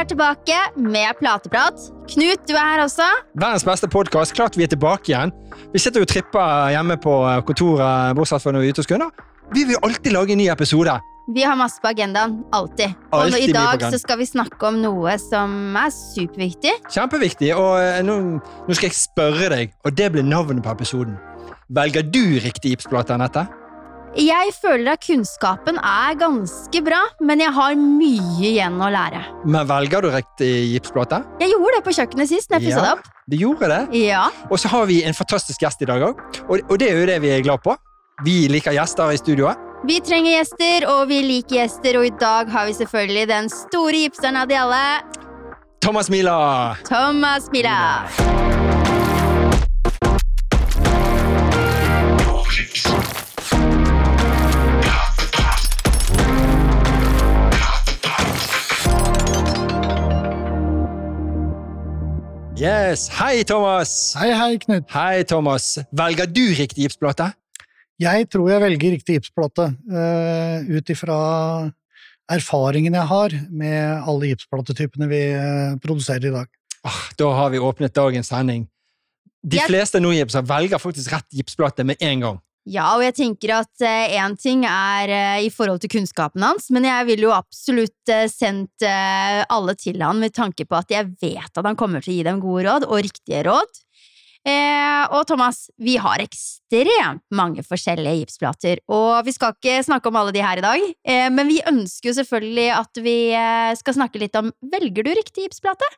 Og er tilbake med plateprat. Knut, du er her også. Verdens beste podkast. Klart vi er tilbake igjen. Vi sitter og tripper hjemme på kontoret, bortsett fra når vi er ute hos kunder. Vi vil alltid lage en ny episode. Vi har masse på agendaen. Alltid. Alltid og i dag så skal vi snakke om noe som er superviktig. Kjempeviktig. Og eh, nå, nå skal jeg spørre deg, og det blir navnet på episoden. Velger du riktig gipsplate, Anette? Jeg føler at kunnskapen er ganske bra, men jeg har mye igjen å lære. Men velger du riktig gipsplate? Jeg gjorde det på kjøkkenet sist. når jeg Ja. det opp. Du gjorde det. Ja. Og så har vi en fantastisk gjest i dag òg, og, og det er jo det vi er glad på. Vi liker gjester i studioet. Vi trenger gjester, og vi liker gjester, og i dag har vi selvfølgelig den store gipseren av de alle, Thomas Mila! Thomas Mila. Yes, Hei, Thomas! Hei, hei, Knut. Hei, Thomas. Velger du riktig gipsplate? Jeg tror jeg velger riktig gipsplate, uh, ut ifra erfaringen jeg har med alle gipsplatetypene vi eh, produserer i dag. Ah, da har vi åpnet dagens sending. De Jeg- fleste nogipser velger faktisk rett gipsplate med en gang. Ja, og jeg tenker at én ting er eh, i forhold til kunnskapen hans, men jeg ville jo absolutt eh, sendt eh, alle til han med tanke på at jeg vet at han kommer til å gi dem gode råd, og riktige råd. Eh, og Thomas, vi har ekstremt mange forskjellige gipsplater, og vi skal ikke snakke om alle de her i dag, eh, men vi ønsker jo selvfølgelig at vi eh, skal snakke litt om velger du riktig gipsplate?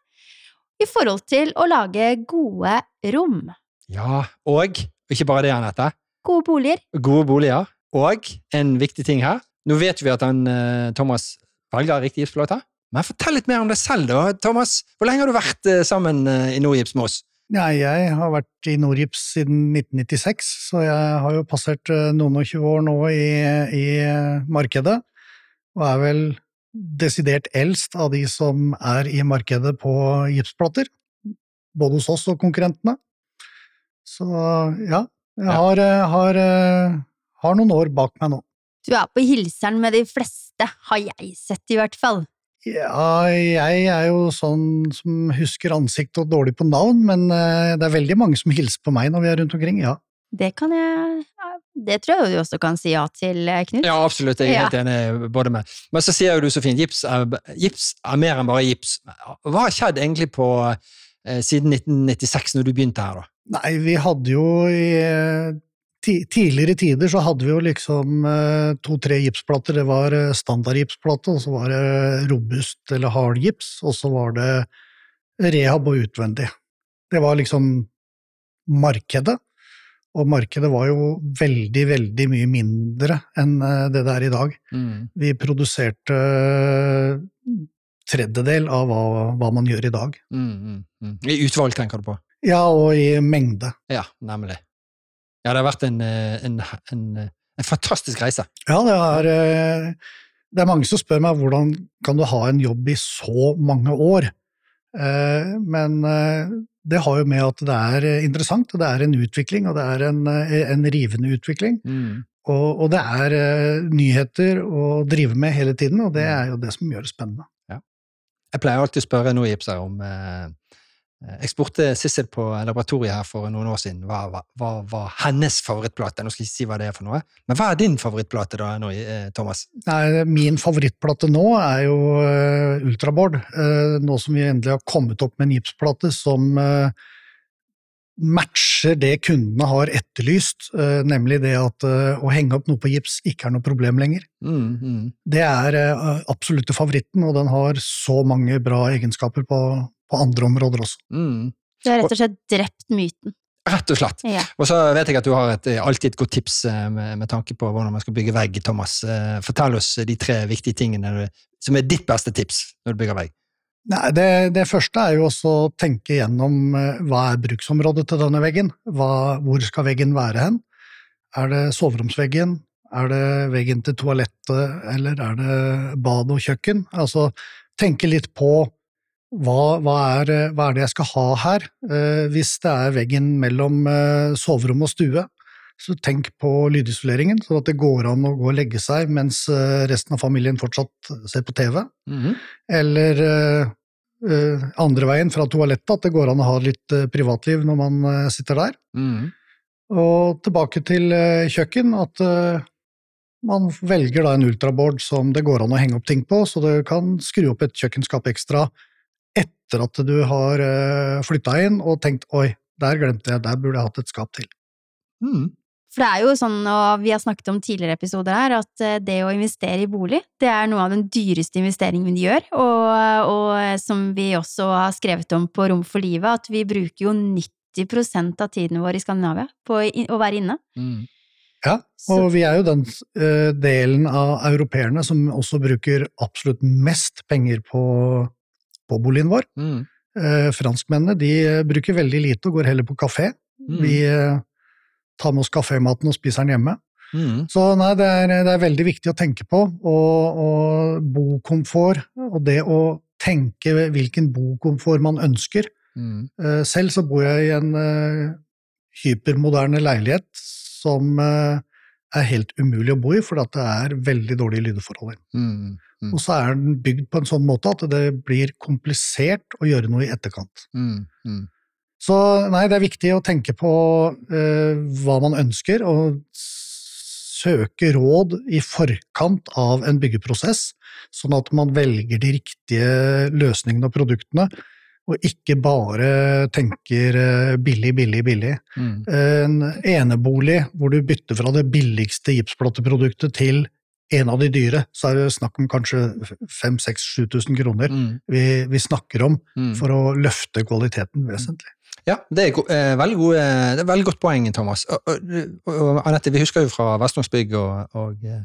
I forhold til å lage gode rom. Ja, og ikke bare det, Anette. Gode boliger. Gode boliger. Og en viktig ting her. Nå vet vi at han, eh, Thomas velger riktig gipsplate. Men fortell litt mer om deg selv, da, Thomas. Hvor lenge har du vært eh, sammen eh, i Nordgips med oss? Nei, jeg har vært i Nordgips siden 1996, så jeg har jo passert noen og tjue år nå i, i markedet, og er vel desidert eldst av de som er i markedet på gipsplater, både hos oss og konkurrentene. Så ja, jeg har, eh, har, eh, har noen år bak meg nå. Du er på hilseren med de fleste, har jeg sett i hvert fall. Ja, jeg er jo sånn som husker ansikt og dårlig på navn, men eh, det er veldig mange som hilser på meg når vi er rundt omkring, ja. Det kan jeg Det tror jeg du også kan si ja til, Knut. Ja, absolutt. Jeg er Ja. helt enig både med. Men så sier jo du så fint, gips er, gips er mer enn bare gips. Hva har skjedd egentlig på siden 1996, når du begynte her, da? Nei, vi hadde jo i eh, tidligere tider så hadde vi jo liksom eh, to-tre gipsplater. Det var standard standardgipsplate, og så var det robust eller hard gips, og så var det rehab og utvendig. Det var liksom markedet. Og markedet var jo veldig, veldig mye mindre enn eh, det det er i dag. Vi produserte eh, tredjedel av hva, hva man gjør i dag. Mm, mm, mm. I utvalg, tenker du på? Ja, og i mengde. Ja, nemlig. Ja, det har vært en, eh, en, en, en fantastisk reise. Ja, det er, eh, det er mange som spør meg hvordan kan du ha en jobb i så mange år? Eh, Men eh, det har jo med at det er eh, interessant, og det er en utvikling, og det er en, eh, en rivende utvikling. Og, og det er eh, nyheter å drive med hele tiden, og det er jo det som gjør det spennende. Jeg pleier alltid å spørre Nordgipser om eh, Jeg spurte Sissel på laboratoriet her for noen år siden hva hva var hennes favorittplate. Nå skal jeg ikke si hva det er for noe. Men hva er din favorittplate, da, nå, eh, Thomas? Nei, min favorittplate nå er jo uh, Ultraboard. Eh, nå som vi endelig har kommet opp med en gipsplate som eh, matcher det kundene har etterlyst, eh, nemlig det at eh, å henge opp noe på gips ikke er noe problem lenger. Mm, mm. Det er absolutte favoritten, og den har så mange bra egenskaper på, på andre områder også. Mm. Du har rett og slett drept myten. Rett og slett. Ja. Og så vet jeg at du har et, eh, alltid et godt tips eh, med, med tanke på hvordan man skal bygge vegg, Thomas. Eh, Fortell oss de tre viktige tingene som er ditt beste tips når du bygger vegg. Nei, det, det første er jo å tenke gjennom hva er bruksområdet til denne veggen? Hva, hvor skal veggen være hen? Er det soveromsveggen? Er det veggen til toalettet, eller er det bad og kjøkken? Altså, tenke litt på hva, hva, er, eh, hva er det jeg skal ha her? Eh, hvis det er veggen mellom eh, soverom og stue, så tenk på lydisoleringen, sånn at det går an å gå og legge seg mens eh, resten av familien fortsatt ser på TV. Mhm. Eller eh, eh, andre veien fra toalettet, at det går an å ha litt privatliv når man sitter der. Mhm. Og tilbake til kjøkken, at man velger da en ultraboard som det går an å henge opp ting på, så du kan skru opp et kjøkkenskap ekstra etter at du har flytta inn og tenkt oi, der glemte jeg, der burde jeg hatt et skap til. Mm. For det er jo sånn, og vi har snakket om tidligere episoder her, at eh, det å investere i bolig, det er noe av den dyreste investeringen vi gjør, og, og som vi også har skrevet om på Rom for livet, at vi bruker jo 90% av tiden vår i Skandinavia på å være inne. Mm. Ja, og vi er jo den eh, delen av europeerne som også bruker absolutt mest penger på, på boligen vår. Mm. Eh, franskmennene de eh, bruker veldig lite og går heller på kafé. Mm. Vi eh, tar med oss kafématen og spiser den hjemme. Mm. Så nei, det er, det er veldig viktig å tenke på. Og, og bokomfort, og det å tenke hvilken bokomfort man ønsker. Mhm. Eh, Selv så bor jeg i en eh, hypermoderne leilighet som eh, er helt umulig å bo i, at det er veldig dårlige lydforhold. Mhm. Mm. Og så er den bygd på en sånn måte at det blir komplisert å gjøre noe i etterkant. Mm. Mm. Så nei, det er viktig å tenke på eh, hva man ønsker, og søke råd i forkant av en byggeprosess, sånn at man velger de riktige løsningene og produktene, og ikke bare tenker eh, billig, billig, billig. Mhm. En enebolig hvor du bytter fra det billigste gipsplatteproduktet til en av de dyre, så er det snakk om kanskje 5000-7000 kroner mm. vi, vi snakker om mm. for å løfte kvaliteten vesentlig. Ja, det er, eh, veldig, gode, det er veldig godt poeng, Thomas. Og, og, og Anette, vi husker jo fra Vestlandsbygg og, og, eh,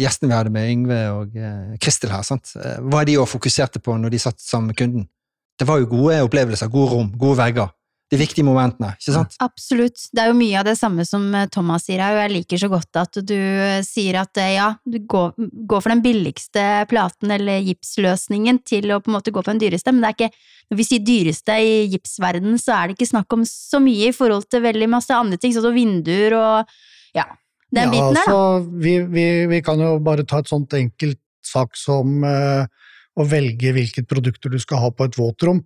gjestene vi hadde med Yngve og eh, Kristel her, sant? Eh, hva de òg fokuserte på når de satt sammen med kunden. Det var jo gode opplevelser, gode rom, gode vegger. De viktige momentene, ikke sant? Absolutt. Det er jo mye av det samme som eh, Thomas sier her, og jeg liker så godt at du eh, sier at eh, ja, du går, går for den billigste platen eller gipsløsningen til å på en måte gå for den dyreste, men det er ikke, når vi sier dyreste i gipsverdenen, så er det ikke snakk om så mye i forhold til veldig masse andre ting, sånn som vinduer og ja, den biten der altså, vi, vi, vi kan jo bare ta et sånt enkelt sak som eh, å velge hvilket produkter du skal ha på et våtrom,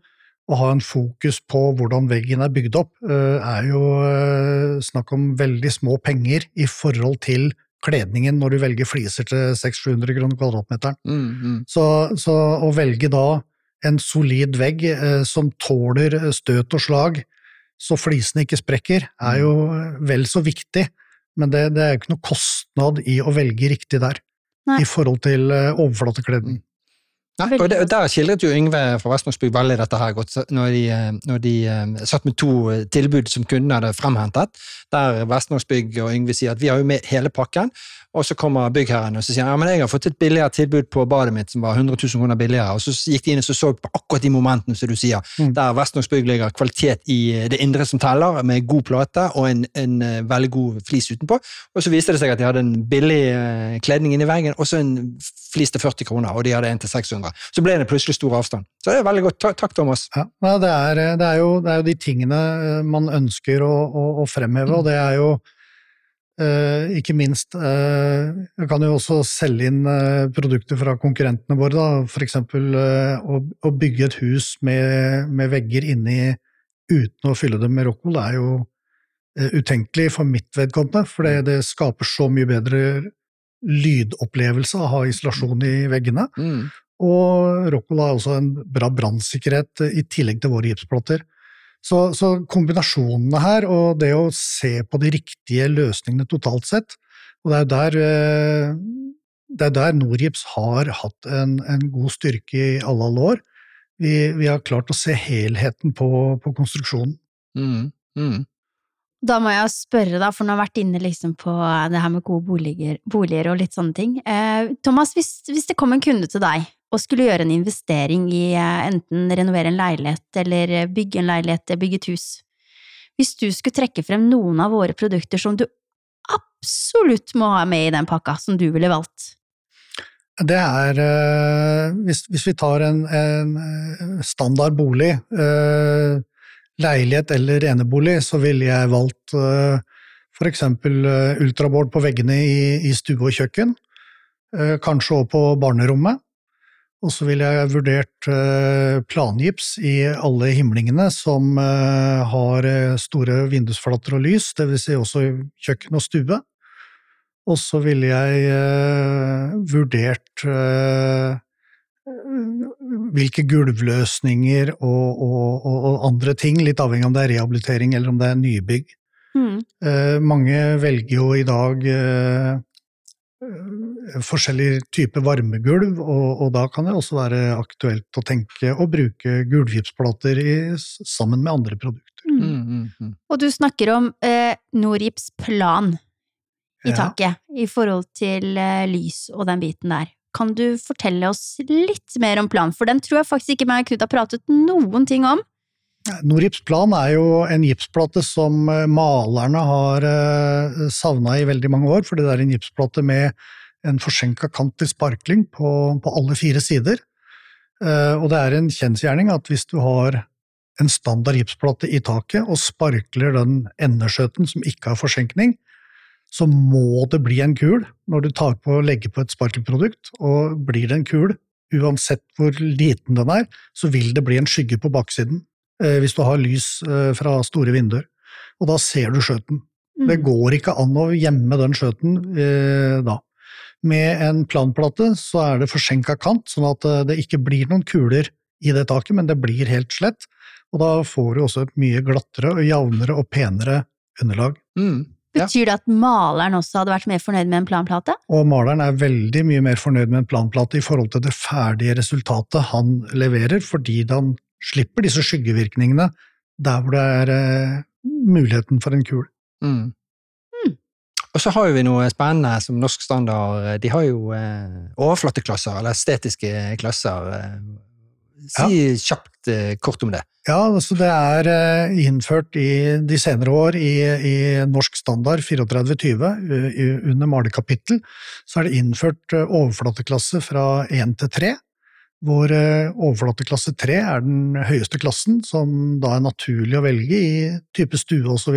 og ha en fokus på hvordan veggen er bygd opp, eh, er jo eh, snakk om veldig små penger i forhold til kledningen når du velger fliser til 600-700 kroner kvadratmeteren. Mm, mm. Så, så å velge da en solid vegg eh, som tåler støt og slag, så flisene ikke sprekker, er jo vel så viktig. Men det, det er jo ikke noe kostnad i å velge riktig der, Nei. i forhold til overflatekledning. Nei, og det. Der skildret jo Yngve fra Vestlandsbygg veldig dette her godt, når de, eh, når de eh, satt med to eh, tilbud som kundene hadde fremhentet, der Vestlandsbygg og Yngve sier at vi har jo med hele pakken, og så kommer byggherren og så sier han, ja, men jeg har fått et billigere tilbud på badet mitt som var 100 000 kroner billigere, og så gikk de inn og så, så på akkurat de momentene som du sier, Mm. der Vestlandsbygg ligger kvalitet i det indre som teller, med god plate og en, en veldig god flis utenpå, og så viste det seg at de hadde en billig kledning inni veggen, og så en flis til 40 kroner, og de hadde en til 600. Så ble det plutselig stor avstand. Så det er veldig godt. Takk, Thomas. Ja, det, er, det, er jo, det er jo de tingene eh, man ønsker å, å, å fremheve, og det er jo eh, ikke minst eh, Jeg kan jo også selge inn eh, produkter fra konkurrentene våre, da. eksempel eh, å, å bygge et hus med, med vegger inni uten å fylle dem med rockwool, er jo eh, utenkelig for mitt vedkommende, for det, det skaper så mye bedre lydopplevelse å ha isolasjon i veggene. Mm. Og Rockwell har også en bra brannsikkerhet eh, i tillegg til våre gipsplater. Så, så kombinasjonene her, og det å se på de riktige løsningene totalt sett, og det er der, eh, det er der Norgips har hatt en, en god styrke i alle, alle år. Vi, vi har klart å se helheten på, på konstruksjonen. Mm. Mm. Da må jeg spørre, da, for nå har jeg vært inne liksom på det her med gode boliger, boliger og litt sånne ting. Eh, Thomas, hvis, hvis det kom en kunde til deg og skulle gjøre en investering i eh, enten renovere en leilighet eller eh, bygge en leilighet, bygge et hus, hvis du skulle trekke frem noen av våre produkter som du absolutt må ha med i den pakka, som du ville valgt? Det er eh, hvis, hvis vi tar en, en eh, standard bolig, eh, leilighet eller enebolig, så ville jeg valgt eh, For eksempel ultrabord på veggene i, i stue og kjøkken. Eh, kanskje også på barnerommet. Og så ville jeg vurdert eh, plangips i alle himlingene som har store vindusflater og lys, dvs. Si også kjøkken og stue. Og så ville jeg vurdert hvilke gulvløsninger og, og, og, andre ting, litt avhengig av om det er rehabilitering eller om det er nybygg, Mm. Eh, mange velger jo i dag eh, eh, forskjellige typer varmegulv, og, og, da kan det også være aktuelt å tenke å bruke gulvgipsplater sammen med andre produkter. Mm. Mm, mm, mm. og du snakker om eh, Norips plan i ja. taket i forhold til eh, lys og den biten der. Kan du fortelle oss litt mer om planen, for den tror jeg faktisk ikke meg og Knut har pratet noen ting om. Norgips plan er jo en gipsplate som eh, malerne har eh, savna i veldig mange år, fordi det er en gipsplate med en forsenka kant til sparkling på, på, alle fire sider. Eh, og det er en kjensgjerning at hvis du har en standard gipsplate i taket og sparkler den endeskjøten som ikke har forsenkning, så må det bli en kul når du tar på å legge på et sparkelprodukt, og blir det en kul, uansett hvor liten den er, så vil det bli en skygge på baksiden. Eh, hvis du har lys eh, fra store vinduer. Og da ser du skjøten. Mm. Det går ikke an å gjemme den skjøten eh, da. Med en planplate så er det forsenka kant, sånn at eh, det ikke blir noen kuler i det taket, men det blir helt slett. Og da får du også et mye glattere og jevnere og penere underlag. Mm. Ja. Betyr det at maleren også hadde vært mer fornøyd med en planplate? Og maleren er veldig mye mer fornøyd med en planplate i forhold til det ferdige resultatet han leverer, fordi han slipper disse skyggevirkningene der hvor det er eh, muligheten for en kul. Mm. Mm. Og så har vi noe spennende som norsk standard. De har jo eh, overflateklasser, eller estetiske klasser. Eh, si ja. kjapt eh, kort om det. Ja, altså det er eh, innført i de senere år i, i norsk standard 3420, under malekapittel, så er det innført eh, overflateklasse fra 1 til 3 hvor eh, overflateklasse 3 er den høyeste klassen, som da er naturlig å velge i type stue osv.,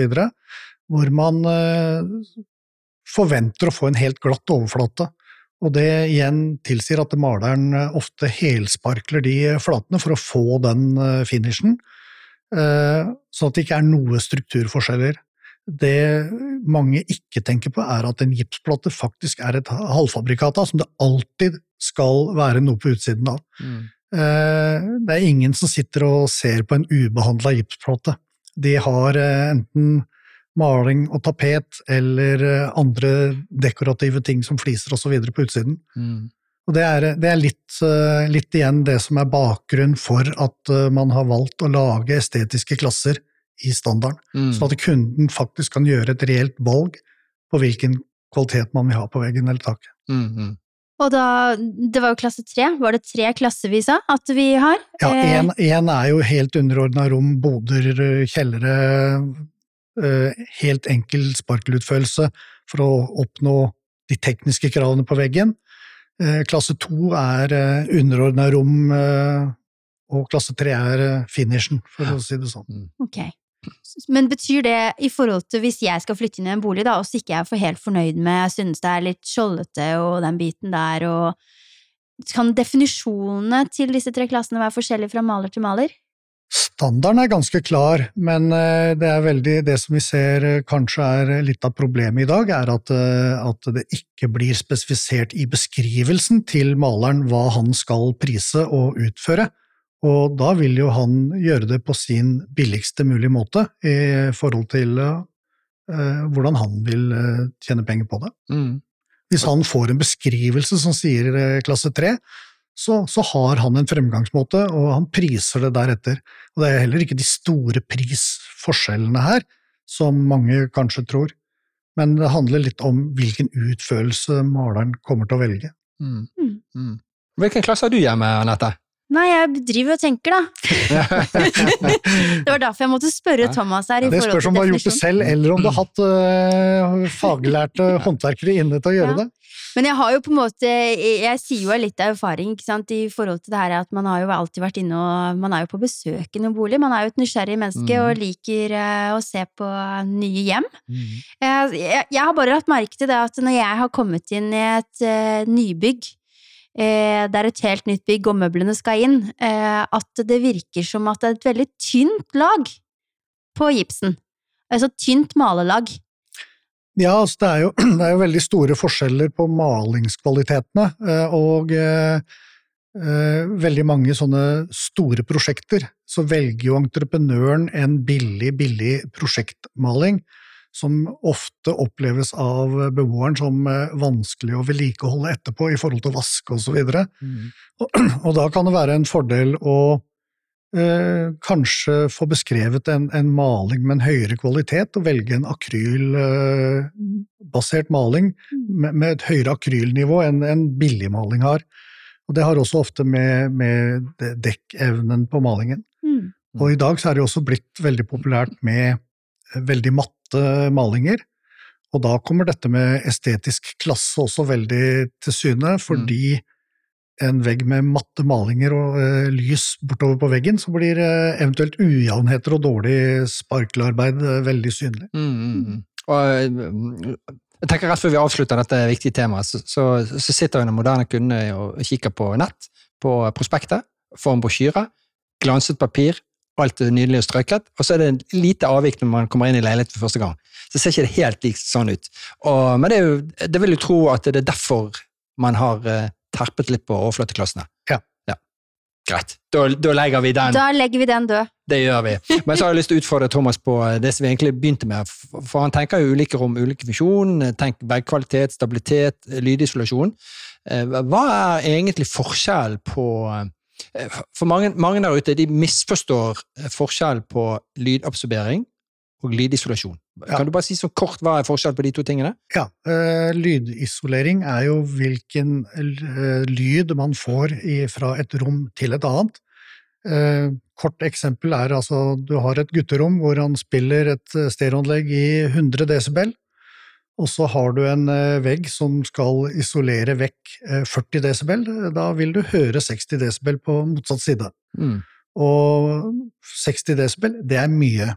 hvor man eh, forventer å få en helt glatt overflate. Og det igjen tilsier at maleren ofte helsparkler de flatene for å få den eh, finishen, sånn at det ikke er noe strukturforskjeller. Det mange ikke tenker på, er at en gipsplate faktisk er et halvfabrikat av, som det alltid skal være noe på utsiden av. Mm. Eh, det er ingen som sitter og ser på en ubehandla gipsplate. De har eh, enten maling og tapet eller eh, andre dekorative ting som fliser osv. på utsiden. Mm. Og det er, det er litt, litt, igjen det som er bakgrunnen for at man har valgt å lage estetiske klasser i standarden, mm. sånn at kunden faktisk kan gjøre et reelt valg på hvilken kvalitet man vil ha på veggen eller taket. Mm, mm. Og da, Det var jo klasse tre. Var det tre klasser vi sa at vi har? Ja, én eh, er jo helt underordna rom, boder, kjellere. Eh, helt enkel sparkelutførelse for å oppnå de tekniske kravene på veggen. Eh, klasse to er underordna rom, og klasse tre er finishen, for å si det sånn. Mm. Men betyr det i forhold til hvis jeg skal flytte inn i en bolig, da, og så ikke jeg får helt fornøyd med, jeg synes det er litt skjoldete og den biten der, og kan definisjonene til disse tre klassene være forskjellige fra maler til maler? Standarden er ganske klar, men eh, det er veldig det som vi ser eh, kanskje er litt av problemet i dag, er at, eh, at det ikke blir spesifisert i beskrivelsen til maleren hva han skal prise og utføre. Og da vil jo han gjøre det på sin billigste mulige måte i forhold til uh, hvordan han vil uh, tjene penger på det. Mm. Hvis han får en beskrivelse som sier uh, klasse 3, så, så, har han en fremgangsmåte, og han priser det deretter. Og det er heller ikke de store prisforskjellene her, som mange kanskje tror, men det handler litt om hvilken utførelse maleren kommer til å velge. Mm. Mm. Hvilken klasse har du hjemme, Anette? Nei, jeg driver og tenker, da. det var derfor jeg måtte spørre Thomas her. i Det spørs om du har gjort det selv, eller om du har hatt uh, faglærte håndverkere inne til å gjøre Ja. det. Men jeg har jo på en måte Jeg sier jo litt av erfaring ikke sant, i forhold til det her at man har jo alltid vært inne og Man er jo på besøk i noen bolig. Man er jo et nysgjerrig menneske Mm. og liker uh, å se på nye hjem. Jeg, jeg, jeg har bare lagt merke til det at når jeg har kommet inn i et uh, nybygg eh, det er et helt nytt bygg, og møblene skal inn, eh, at det virker som at det er et veldig tynt lag på gipsen. Altså tynt malelag. Ja, altså det, er jo, det er jo veldig store forskjeller på malingskvalitetene, eh, og eh, eh, veldig mange sånne store prosjekter, så velger jo entreprenøren en billig, billig prosjektmaling, som ofte oppleves av beboeren som eh, vanskelig å vedlikeholde etterpå i forhold til å vaske osv. Og, og da kan det være en fordel å eh, kanskje få beskrevet en, en maling med en høyere kvalitet, og velge en akrylbasert maling med, med et høyere akrylnivå enn en billigmaling har. Og det har også ofte med, med dekkevnen på malingen. Mm. Og i dag så er det også blitt veldig populært med eh, veldig matte malinger. Og da kommer dette med estetisk klasse også veldig til syne, fordi en vegg med matte malinger og uh, lys bortover på veggen, så blir uh, eventuelt ujevnheter og dårlig sparkelarbeid uh, veldig synlig. Mm, mm, mm. Og eh, jeg tenker Rett før vi avslutter dette viktige temaet, så, så, så sitter jo den moderne kunde og kikker på nett, på prospektet, får en brosjyre, glanset papir, alt er nydelig og strøket, og så er det en lite avvik når man kommer inn i leilighet for første gang. Så ser ikke det helt likt sånn ut. Og, men det, er jo, det vil jo tro at det er derfor man har eh, terpet litt på overflateklassene. Ja. Greit. Da, da legger vi den. Da legger vi den død. Det gjør vi. Men så har jeg lyst til å utfordre Thomas på det som vi egentlig begynte med. For han tenker jo ulike rom, ulike funksjon. Tenk veggkvalitet, stabilitet, lydisolasjon. Eh, Hva er egentlig forskjell på eh, For mange, mange der ute de misforstår eh, forskjell på lydabsorbering og lydisolasjon. Ja. Kan du bare si så kort hva er forskjell på de to tingene? Ja, eh, lydisolering er jo hvilken eh, lyd man får i, fra et rom til et annet. Eh, kort eksempel er altså du har et gutterom hvor han spiller et eh, stereoanlegg i 100 desibel, og så har du en eh, vegg som skal isolere vekk eh, 40 desibel. Da vil du høre 60 desibel på motsatt side. Mm. Og 60 desibel, det er mye.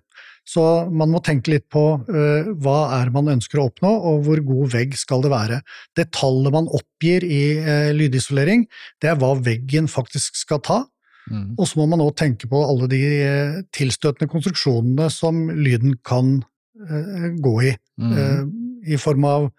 Så man må tenke litt på uh, hva er man ønsker å oppnå, og hvor god vegg skal det være. Det tallet man oppgir i uh, lydisolering, det er hva veggen faktisk skal ta. Mm. Og så må man også tenke på alle de uh, tilstøtende konstruksjonene som lyden kan eh, gå i, Mm. I form av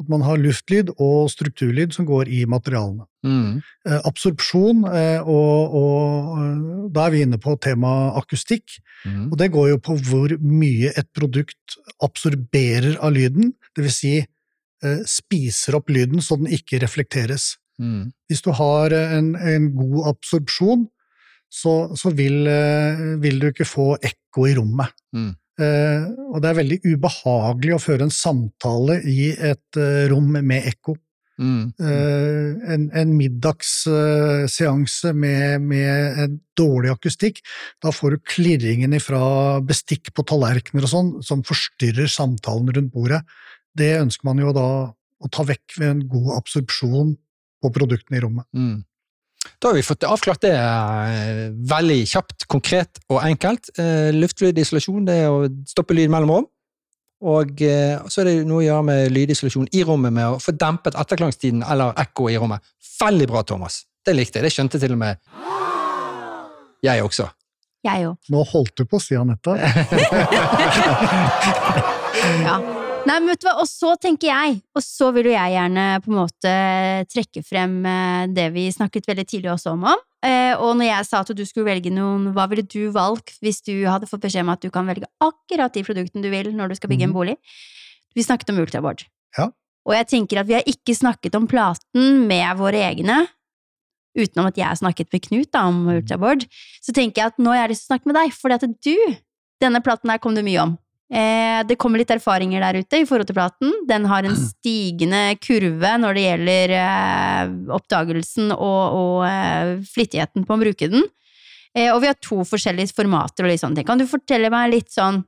at man har luftlyd og strukturlyd som går i materialene. Mm. Eh, absorpsjon, eh, og, og eh, da er vi inne på temaet akustikk. Mm. Og det går jo på hvor mye et produkt absorberer av lyden, det vil si eh, spiser opp lyden så den ikke reflekteres. Mm. Hvis du har en, en god absorpsjon, så, så vil, vil du ikke få ekko i rommet. Eh, og det er veldig ubehagelig å føre en samtale i et eh, rom med ekko. Mm. Eh, en, en middagsseanse med, med en dårlig akustikk, da får du klirringen ifra bestikk på tallerkener og sånn, som forstyrrer samtalen rundt bordet. Det ønsker man jo da å ta vekk ved en god absorpsjon på produktene i rommet. Mm. Da har vi fått avklart det eh, veldig kjapt, konkret og enkelt. Eh, Luftlyd-isolasjon det er å stoppe lyd mellom rom. Og eh, så er det noe å gjøre med lydisolasjon i rommet med å få dempet etterklangstiden eller ekko i rommet. Veldig bra, Thomas. Det likte jeg. Det skjønte til og med jeg også. Jeg òg. Nå holdt du på å si, Anette. Ja. Nei, men vet du hva, og så tenker jeg, og så vil jo jeg gjerne på en måte trekke frem eh, det vi snakket veldig tidlig også om. om. Eh, Og når jeg sa at du skulle velge noen, hva ville du valgt hvis du hadde fått beskjed om at du kan velge akkurat de produktene du vil når du skal bygge en Mhm. bolig? Vi snakket om ultraboard. Ja. Og jeg tenker at vi har ikke snakket om platen med våre egne, utenom at jeg har snakket med Knut da, om ultraboard. Så tenker jeg at nå har jeg lyst til å snakke med deg, fordi at du, denne platen her kom det mye om. Eh, det kommer litt erfaringer der ute i forhold til platen. Den har en stigende kurve når det gjelder eh, oppdagelsen og, og eh, flittigheten på å bruke den. Og vi har to forskjellige formater og litt sånne ting. Kan du fortelle meg litt sånn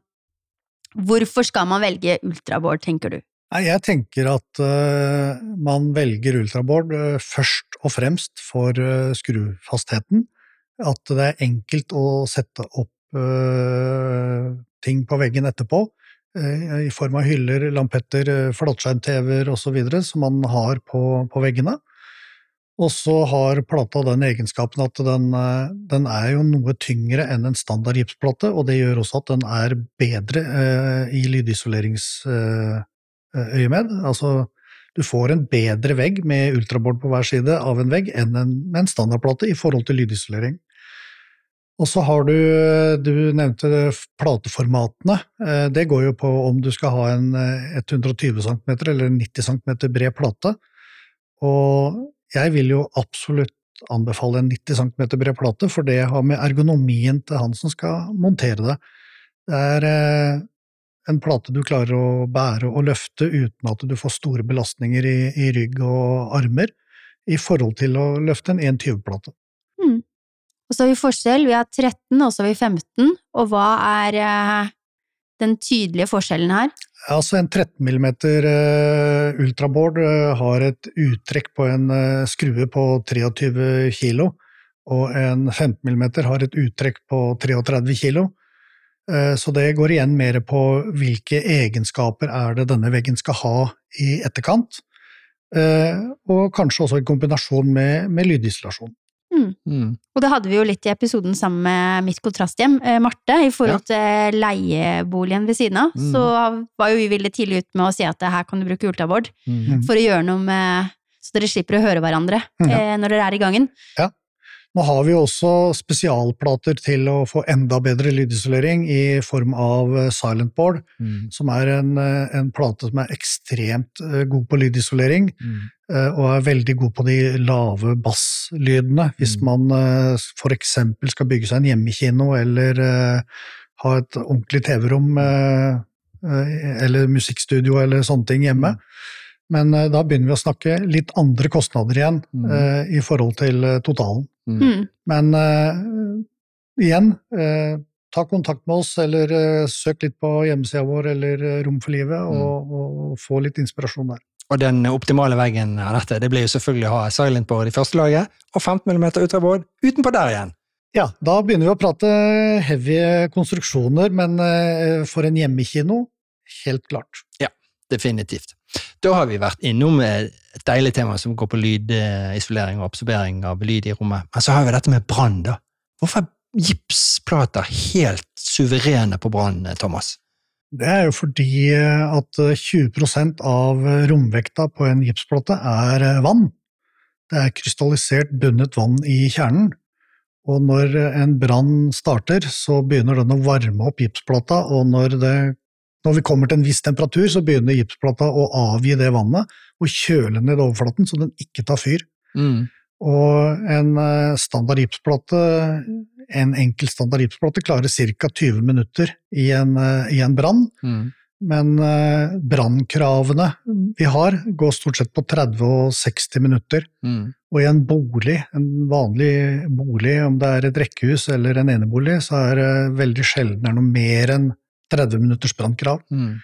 Hvorfor skal man velge ultraboard, tenker du? Nei, jeg tenker at uh, man velger ultraboard uh, først og fremst for uh, skrufastheten. At det er enkelt å sette opp ting på veggen etterpå, i form av hyller, lampetter, flatskjerm-TV-er osv. som man har på, på veggene. Og så har plata den egenskapen at den, den, er jo noe tyngre enn en standard gipsplate, og det gjør også at den er bedre eh, i lydisoleringsøyemed. Eh, altså, du får en bedre vegg med ultrabord på hver side av en vegg enn en, med en standardplate i forhold til lydisolering. Og så har du, du nevnte plateformatene. Eh, det går jo på om du skal ha en 120 eh, cm eller 90 cm bred plate. Og jeg vil jo absolutt anbefale en 90 cm bred plate, for det har med ergonomien til han som skal montere det. Det er eh, en plate du klarer å bære og løfte uten at du får store belastninger i, i rygg og armer, i forhold til å løfte en 1,20-plate. Og så har vi forskjell. Vi har 13, og så har vi 15. Og hva er eh, den tydelige forskjellen her? Altså En 13 mm uh, ultraboard uh, har et uttrekk på en skrue på 23 kg, og en 15 mm har et uttrekk på 33 kg. Så det går igjen mer på hvilke egenskaper er det denne veggen skal ha i etterkant, og kanskje også i kombinasjon med, med lydisolasjon. Mm. Mm. Og det hadde vi jo litt i episoden sammen med mitt kontrasthjem, eh, Marte, i forhold ja. til leieboligen ved siden av. Mm. Så var jo vi veldig tidlig ut med å si at her kan du bruke ultrabord mm. for å gjøre noe med Så dere slipper å høre hverandre ja. eh, når dere er i gangen. Ja. Nå har vi også spesialplater til å få enda bedre lydisolering i form av Silent Board, mm. som er en, eh, en, plate som er ekstremt eh, god på lydisolering, mm. og er veldig god på de lave basslydene. Hvis mm. man eksempel skal bygge seg en hjemmekino eller ha et ordentlig TV-rom eller musikkstudio eller sånne ting hjemme. Mm. Men da begynner vi å snakke litt andre kostnader igjen mm. i forhold til totalen. Mm. mm. Men uh, igjen, uh, ta kontakt med oss, eller uh, søk litt på hjemmesida vår eller Rom for livet, mm. og, og, få litt inspirasjon der. Og den optimale veggen av dette, det blir jo selvfølgelig å ha silent board i første laget, og 15 mm ultraboard utenpå der igjen. Ja, da begynner vi å prate heavy konstruksjoner, men for en hjemmekino, helt klart. Ja, definitivt. Da har vi vært innom et deilig tema som går på lydisolering og absorbering av lyd i rommet. Men så har vi dette med brann, da. Hvorfor er gipsplater helt suverene på brann, Thomas? Det er jo fordi at 20% av romvekta på en gipsplate er vann. Det er krystallisert bundet vann i kjernen. Og når en brann starter, så begynner den å varme opp gipsplata, og når det når vi kommer til en viss temperatur, så begynner gipsplata å avgi det vannet og kjøle ned overflaten så den ikke tar fyr. Mm. Og en eh, standard gipsplate, en enkel standard gipsplate, klarer ca. 20 minutter i en, eh, i en brann. Mm. Men uh, brannkravene vi har, går stort sett på 30 og 60 minutter. Mm. Og i en bolig, en vanlig bolig, om det er et rekkehus eller en enebolig, så er det veldig sjelden noe mer enn 30 minutters brannkrav. Mm.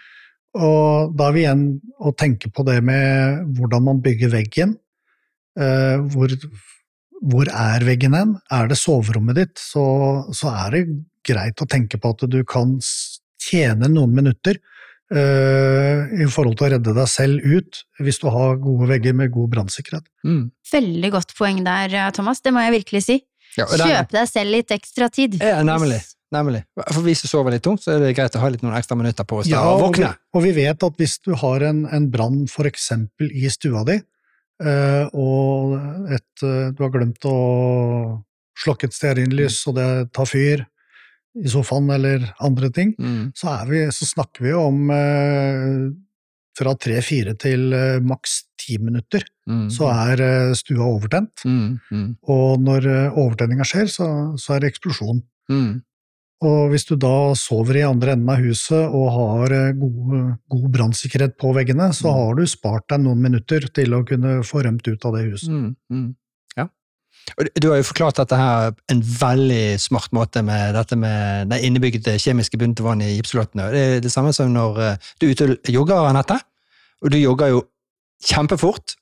Og da er vi igjen å tenke på det med hvordan man bygger veggen. Eh, hvor, hvor, er veggen hen? Er det soverommet ditt, så, så, er det greit å tenke på at du kan tjene noen minutter eh, i forhold til å redde deg selv ut, hvis du har gode vegger med god brannsikkerhet. Mm. Veldig godt poeng der, Thomas. Det må jeg virkelig si. Ja, Kjøp deg selv litt ekstra tid. Ja, nemlig. Nemlig. For hvis du sover litt tungt, så er det greit å ha litt noen ekstra minutter på å ja, våkne. Og vi, og vi vet at hvis du har en, en brann eksempel i stua di, eh, og et, eh, du har glemt å slokke et stearinlys, og det tar fyr i sofaen eller andre ting, mm. så, vi, så, snakker vi om eh, fra tre-fire til eh, maks ti minutter, mm. så er eh, stua overtent. Mm. mm. Og når eh, overtenninga skjer, så, så, er det eksplosjon. Mm. Og hvis du da sover i andre enden av huset og har eh, god, god brannsikkerhet på veggene, så Mm. har du spart deg noen minutter til å kunne få rømt ut av det huset. Mm, mm. Ja. Du- har jo forklart dette her en veldig smart måte med dette med det innebygde kjemiske til vann i gipsflatene. Det er det samme som når eh, du er ute og jogger, Anette, og du jogger jo kjempefort,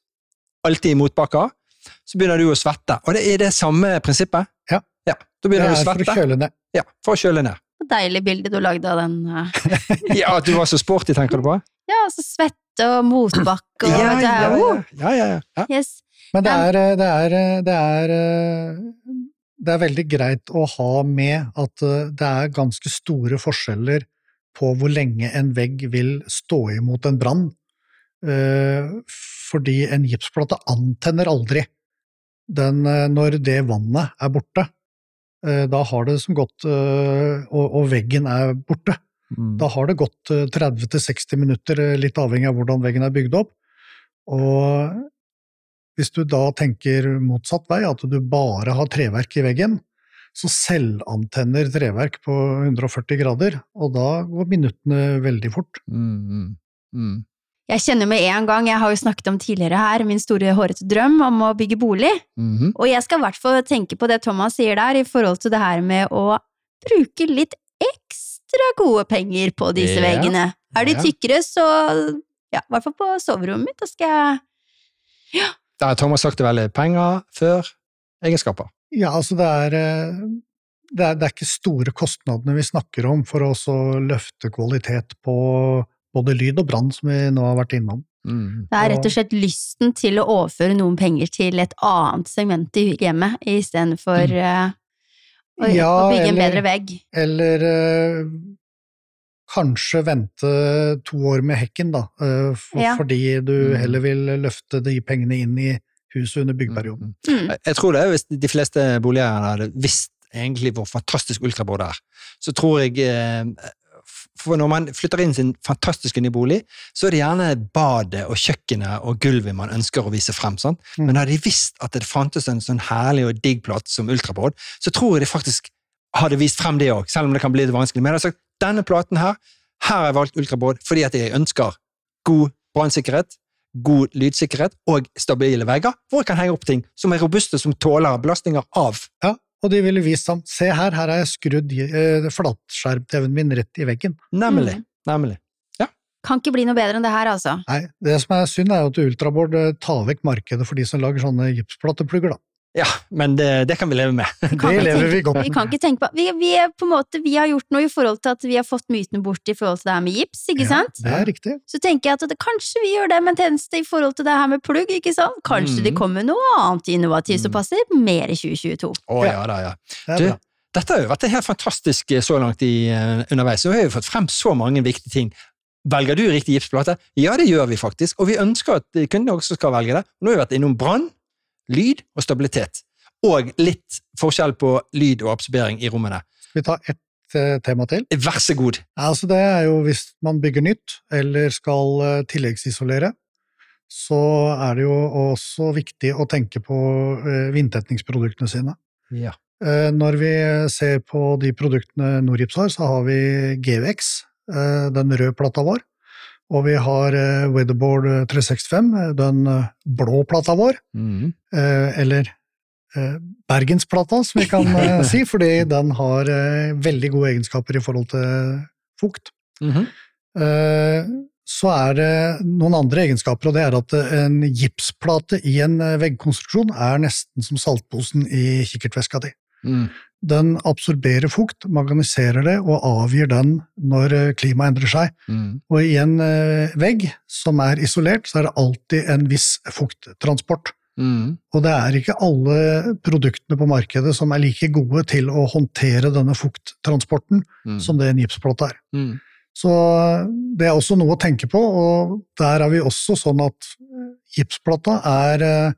alltid i motbakker, så begynner du å svette. Og det er det samme prinsippet? Ja. Ja. Da begynner du å svette. for å kjøle ned. Ja, for å kjøle ned. Deilig bilde du lagde av den. eh. Ja, At du var så sporty, tenker du på? Ja, så svette og motbakke og Ja, det ja, er, ja. ja, ja, ja. ja. yes. Men det er, eh, det er, eh, det er, det er veldig greit å ha med at det er ganske store forskjeller på hvor lenge en vegg vil stå imot en brann. Eh, Fordi en gipsplate antenner aldri den, når det vannet er borte. Eh, Da har det som gått eh, og, veggen er borte. Mm. Da har det gått eh, 30-60 minutter, eh, litt avhengig av hvordan veggen er bygd opp. Og hvis du da tenker motsatt vei, at du bare har treverk i veggen, så selvantenner treverk på 140 grader, og da går minuttene veldig fort. Mm, mm, mm. Jeg kjenner med en gang, jeg har jo snakket om tidligere her, min store hårete drøm om å bygge bolig. Mhm. Og jeg skal i hvert fall tenke på det Thomas sier der, i forhold til det her med å bruke litt ekstra gode penger på disse Ja. veggene. Er de tykkere, så ja, i hvert fall på soverommet mitt, da skal jeg Der har Thomas sagt det veldig. Penger før egenskaper. Ja, altså det er, eh, det er, det er ikke store kostnadene vi snakker om for å også løfte kvalitet på både lyd og brann, som vi nå har vært innom. Mm. Det er rett og slett lysten til å overføre noen penger til et annet segment i hjemmet, istedenfor mm. å, Ja, å bygge en bedre vegg. Eller uh, kanskje vente to år med hekken, da, uh, for, Ja. fordi du Mm. heller vil løfte de pengene inn i huset under byggeperioden. Mm. Mm. Jeg- Jeg tror det, er hvis de fleste boligeiere hadde visst egentlig hvor fantastisk ultrabord er, så tror jeg For når man flytter inn sin fantastiske nye bolig, så er det gjerne badet og kjøkkenet og gulvet man ønsker å vise frem. sant? Mm. Men hadde de visst at det fantes en sånn herlig og digg plate som ultrabord, så tror jeg de faktisk hadde vist frem det òg, selv om det kan bli litt vanskelig. Men jeg hadde sagt denne platen her, her har jeg valgt ultrabord fordi at jeg ønsker god brannsikkerhet, god lydsikkerhet og stabile vegger, hvor jeg kan henge opp ting som er robuste, som tåler belastninger av. Ja, og de ville vist ham se her, her har jeg skrudd eh, flatskjerm-TV-en min rett i veggen. Nemlig. Mm. Nemlig. Kan ikke bli noe bedre enn det her, altså. Nei, det som er synd er jo at Ultraboard eh, tar vekk markedet for de som lager sånne gipsplateplugger, da. Ja, men det, det kan vi leve med. Det lever vi godt Vi kan ikke tenke på vi, vi, er på en måte, vi har gjort noe i forhold til at vi har fått mytene bort i forhold til det her med gips, ikke sant? Det er riktig. Så tenker jeg at det, kanskje vi gjør det med en tjeneste i forhold til det her med plugg, ikke sant? Kanskje mm. det kommer noe annet innovativt som Mhm. passer mer i 2022. Å ja da, ja. Det er Du, bra. dette har jo vært helt fantastisk eh, så langt i, uh, underveis, og vi har jo fått frem så mange viktige ting. Velger du riktig gipsplate? Ja, det gjør vi faktisk, og vi ønsker at eh, kundene også skal velge det. Nå har vi vært innom brann, lyd og stabilitet, og litt forskjell på lyd og absorbering i rommene. Skal vi ta ett eh, tema til? Vær så god. Altså det er jo hvis man bygger nytt, eller skal eh, tilleggsisolere, så er det jo også viktig å tenke på eh, vindtetningsproduktene sine. Ja. Når vi ser på de produktene Norgips har, så har vi GVX, den røde plata vår, og vi har eh, Weatherboard 365, eh, den eh, blå plata vår, Mm. eller Bergensplata, som vi kan si, fordi den har veldig gode egenskaper i forhold til fukt. Mhm. Eh, Så er det noen andre egenskaper, og det er at en gipsplate i en veggkonstruksjon er nesten som saltposen i kikkertveska di. Mm. Den absorberer fukt, maganiserer det og avgir den når eh, klimaet endrer seg. Mm. Og i en eh, vegg som er isolert, så er det alltid en viss fukttransport. Mm. Og det er ikke alle produktene på markedet som er like gode til å håndtere denne fukttransporten Mm. som det en gipsplate er. Mm. Så det er også noe å tenke på, og der er vi også sånn at eh, gipsplata er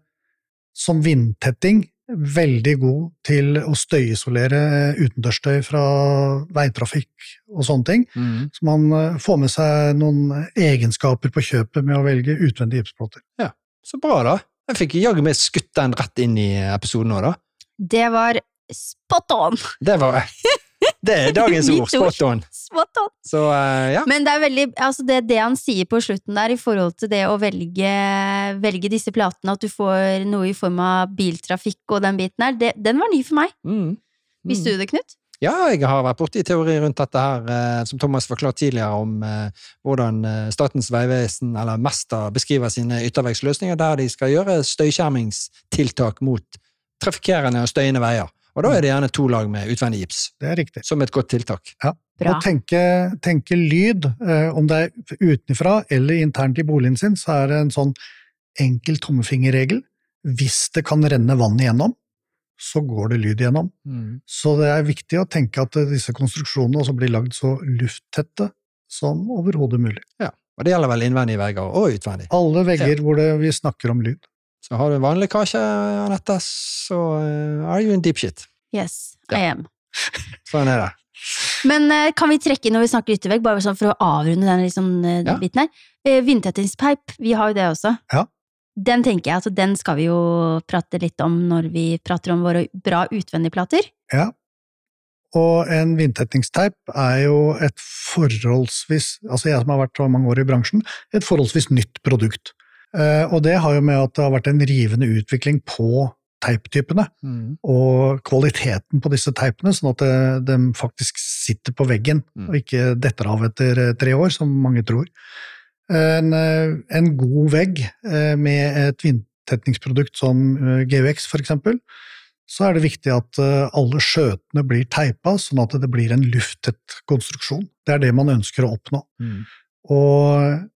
som vindtetting veldig god til å støyisolere utendørsstøy fra veitrafikk og sånne ting. Mm. Så man eh, får med seg noen egenskaper på kjøpet med å velge utvendige gipsplater. Så bra, da. Jeg fikk jaggu meg skutt den rett inn i episoden nå, da. Det var spot on! Det var Det er dagens ord. Spot on. Spot on. Så uh, ja. Men det er veldig, altså det, det han sier på slutten der, i forhold til det å velge, velge disse platene, at du får noe i form av biltrafikk og den biten der, det, den var ny for meg. Mm. Visste du det, Knut? Ja, jeg har vært borti teori rundt dette her, eh, som Thomas forklarte tidligere, om eh, hvordan Statens vegvesen, eller Mester, beskriver sine ytterveggsløsninger, der de skal gjøre støyskjermingstiltak mot trafikkerende og støyende veier. Og da er det gjerne to lag med utvendig gips, Det er riktig. som et godt tiltak. Bra. Og tenke, tenke lyd, eh, om det er utenfra eller internt i boligen sin, så er det en sånn enkel tommefingerregel. Hvis det kan renne vann igjennom, så går det lyd igjennom. Så det er viktig å tenke at disse konstruksjonene også blir lagd så lufttette som overhodet mulig. Ja, Og det gjelder vel innvendige vegger og utvendig. Alle vegger hvor det, vi snakker om lyd. Så har du en vanlig kake, Anette, så er are you in deep shit. Yes, Ja. I am. Sånn er det. Men eh, kan vi trekke inn når vi snakker yttervegg, bare sånn for å avrunde den liksom, eh, Ja. biten her? Eh, Vindtettingspeip, vi har jo det også. Ja. Den tenker jeg, altså den skal vi jo prate litt om når vi prater om våre bra utvendige plater. Ja. Og en vindtettingsteip er jo et forholdsvis, altså jeg som har vært så mange år i bransjen, et forholdsvis nytt produkt. Eh, Og det har jo med at det har vært en rivende utvikling på teiptypene, Mm. og kvaliteten på disse teipene, sånn at de faktisk sitter på veggen, Mm. og ikke detter av etter eh, tre år, som mange tror. En, eh, en god vegg eh, med et vindtetningsprodukt som eh, GUX for eksempel, så er det viktig at eh, alle skjøtene blir teipa, sånn at det blir en lufttett konstruksjon. Det er det man ønsker å oppnå. Mm. Og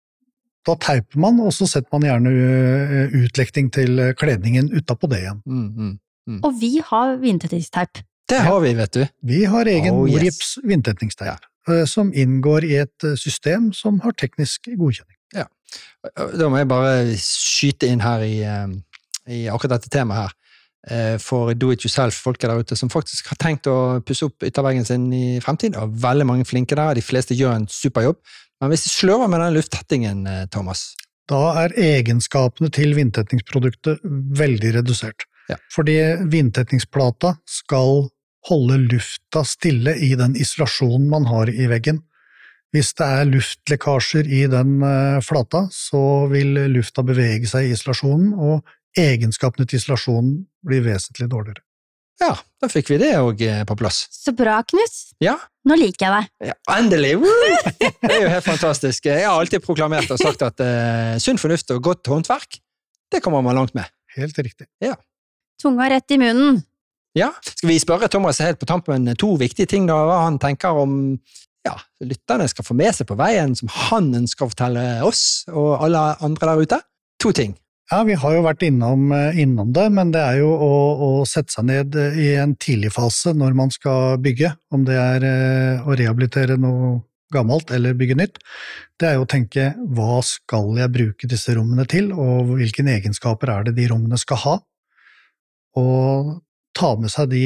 da teiper man, og så setter man gjerne eh, utlekting til eh, kledningen utapå det igjen. Mm. Mm. Og vi har vindtettingsteip. Det har vi, vet du. Vi har egen Oh, yes. Morips vindtetningsteip, eh, som inngår i et system som har teknisk godkjenning. Da må jeg bare skyte inn her i, i akkurat dette temaet her. Eh, For do it yourself-folket der ute som faktisk har tenkt å pusse opp ytterveggen sin i fremtiden. Og veldig mange flinke der, de fleste gjør en super jobb. Men hvis de sløver med den lufttettingen, eh, Thomas Da er egenskapene til vindtetningsproduktet veldig redusert. Ja. Fordi vindtetningsplata skal holde lufta stille i den isolasjonen man har i veggen. Hvis det er luftlekkasjer i den eh, flata, så vil lufta bevege seg i isolasjonen, og egenskapene til isolasjonen blir vesentlig dårligere. Ja, da fikk vi det òg på plass. Så bra, Knut. Ja, Nå liker jeg deg. ja endelig! Det er jo helt fantastisk. Jeg har alltid proklamert og sagt at uh, sunn fornuft og godt håndverk, det kommer man langt med. Helt riktig. Tunga rett i munnen. Ja, Skal vi spørre Thomas helt på tampen to viktige ting, da, hva han tenker om ja, lytterne skal få med seg på veien, som han ønsker å fortelle oss og alle andre der ute? To ting. Ja, vi har jo vært innom, eh, innom det, men det er jo å, å sette seg ned eh, i en tidlig fase når man skal bygge, om det er eh, å rehabilitere noe gammelt eller bygge nytt. Det er jo å tenke hva skal jeg bruke disse rommene til, og hvilke egenskaper er det de rommene skal ha? Og ta med seg de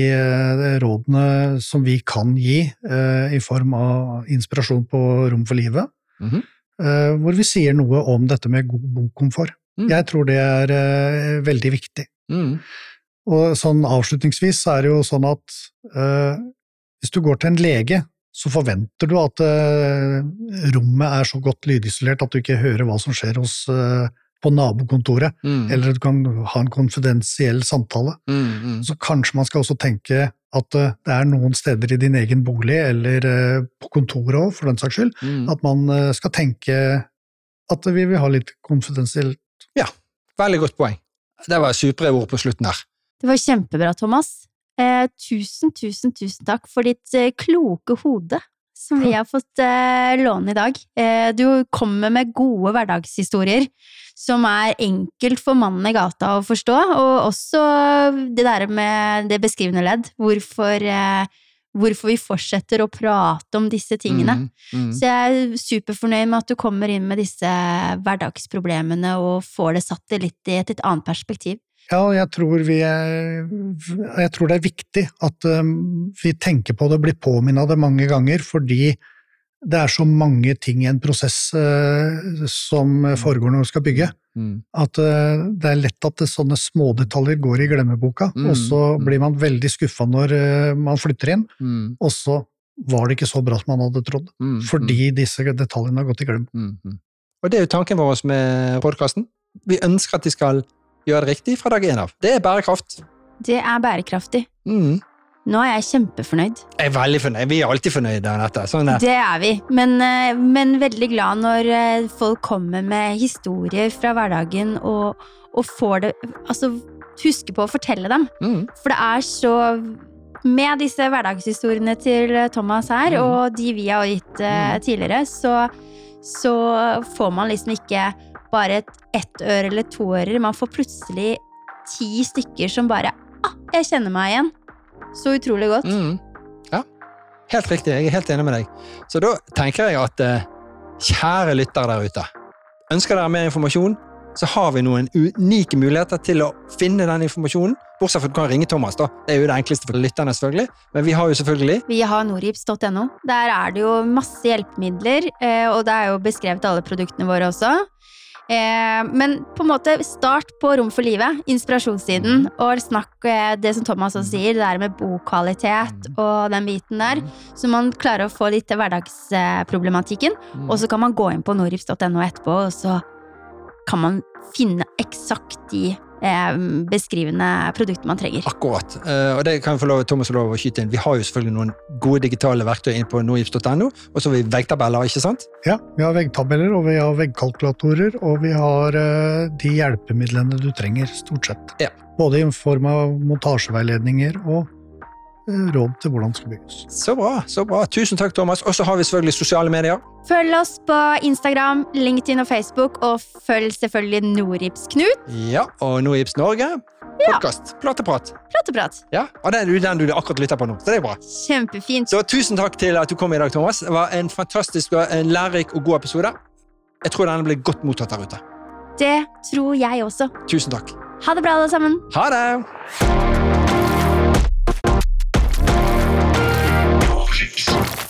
rådene som vi kan gi i form av inspirasjon på Rom for livet, Mhm. eh, hvor vi sier noe om dette med god bokomfort. Mm. Jeg tror det er eh, veldig viktig. Mm. Og sånn avslutningsvis så er det jo sånn at eh, hvis du går til en lege, så forventer du at eh, rommet er så godt lydisolert at du ikke hører hva som skjer hos, eh, på nabokontoret, Mm. eller at du kan ha en konfidensiell samtale. Mm. Mm. Så kanskje man skal også tenke at eh, det er noen steder i din egen bolig, eller eh, på kontoret òg, for den saks skyld, Mm. at man skal tenke at vi vil ha litt konfidensielt Veldig godt poeng. Det var supre ord på slutten her. Det var kjempebra, Thomas. Eh, tusen, tusen, tusen takk for ditt eh, kloke hode som vi har fått eh, låne i dag. Eh, du kommer med gode hverdagshistorier som er enkelt for mannen i gata å forstå, og også det der med det beskrivende ledd, hvorfor, eh, hvorfor vi fortsetter å prate om disse tingene. Mm. Mm. Så jeg er superfornøyd med at du kommer inn med disse hverdagsproblemene og får det satt litt i et, litt annet perspektiv. Ja, og jeg tror, vi er, jeg tror det er viktig at um, vi tenker på det og blir påminnet det mange ganger, fordi det er så mange ting i en prosess uh, som foregår når du skal bygge, Mm. at uh, det er lett at det, sånne smådetaljer går i glemmeboka, Mm, og så mm. blir man veldig skuffa når uh, man flytter inn, Mm. og så var det ikke så bra som man hadde trodd. Mm, Fordi disse detaljene har gått i glem. mm, mm. Og det er jo tanken vår med podkasten. Vi ønsker at de skal gjøre det riktig fra dag én av. Det er bærekraft. Det er bærekraftig. Mm. Nå er jeg kjempefornøyd. Jeg er veldig fornøyd. Vi er alltid fornøyde, Anette. Sånn. Det er vi, men, eh, men veldig glad når eh, folk kommer med historier fra hverdagen og, og får det Altså, husker på å fortelle dem. Mm. For det er så Med disse hverdagshistoriene til eh, Thomas her, Mm. og de vi har gitt Mm. tidligere, så, så får man liksom ikke bare et ett øre eller to ører. Man får plutselig ti stykker som bare ah, jeg kjenner meg igjen. Så utrolig godt. Mm. Ja, helt riktig. Jeg er helt enig med deg. Så da tenker jeg at eh, kjære lyttere der ute, ønsker dere mer informasjon, så har vi noen unike muligheter til å finne den informasjonen. Bortsett fra at du kan ringe Thomas, da. Det er jo det enkleste for lytterne, selvfølgelig. Men vi har jo selvfølgelig Vi har nordgips.no. Der er det jo masse hjelpemidler, eh, og det er jo beskrevet alle produktene våre også. Eh, Men på en måte, start på Rom for livet, inspirasjonssiden, og snakk eh, det som Thomas også sier, det der med bokvalitet og den biten der, så man klarer å få litt til hverdagsproblematikken. Og så kan man gå inn på norips.no etterpå, og så kan man finne eksakt de beskrivende produktet man trenger. Akkurat. Eh, og det kan jeg få lov, Thomas lov å skyte inn. Vi har jo selvfølgelig noen gode digitale verktøy inn på nogips.no, og så har vi veggtabeller, ikke sant? Ja, vi har veggtabeller, og vi har veggkalkulatorer, og vi har eh, de hjelpemidlene du trenger, stort sett. Ja. Både i form av montasjeveiledninger og eh, råd til hvordan det skal bygges. Så bra. så bra. Tusen takk, Thomas. Og så har vi selvfølgelig sosiale medier. Følg oss på Instagram, LinkedIn og Facebook, og følg selvfølgelig Norips-Knut. Ja, og Norips Norge. Podkast. Plateprat. Plateprat. Ja, og det er den du akkurat lytter på nå. Så det er bra. Kjempefint. Så tusen takk til at du kom i dag, Thomas. Det var en fantastisk og en lærerik og god episode. Jeg tror denne ble godt mottatt der ute. Det tror jeg også. Tusen takk. Ha det bra, alle sammen. Ha det! Música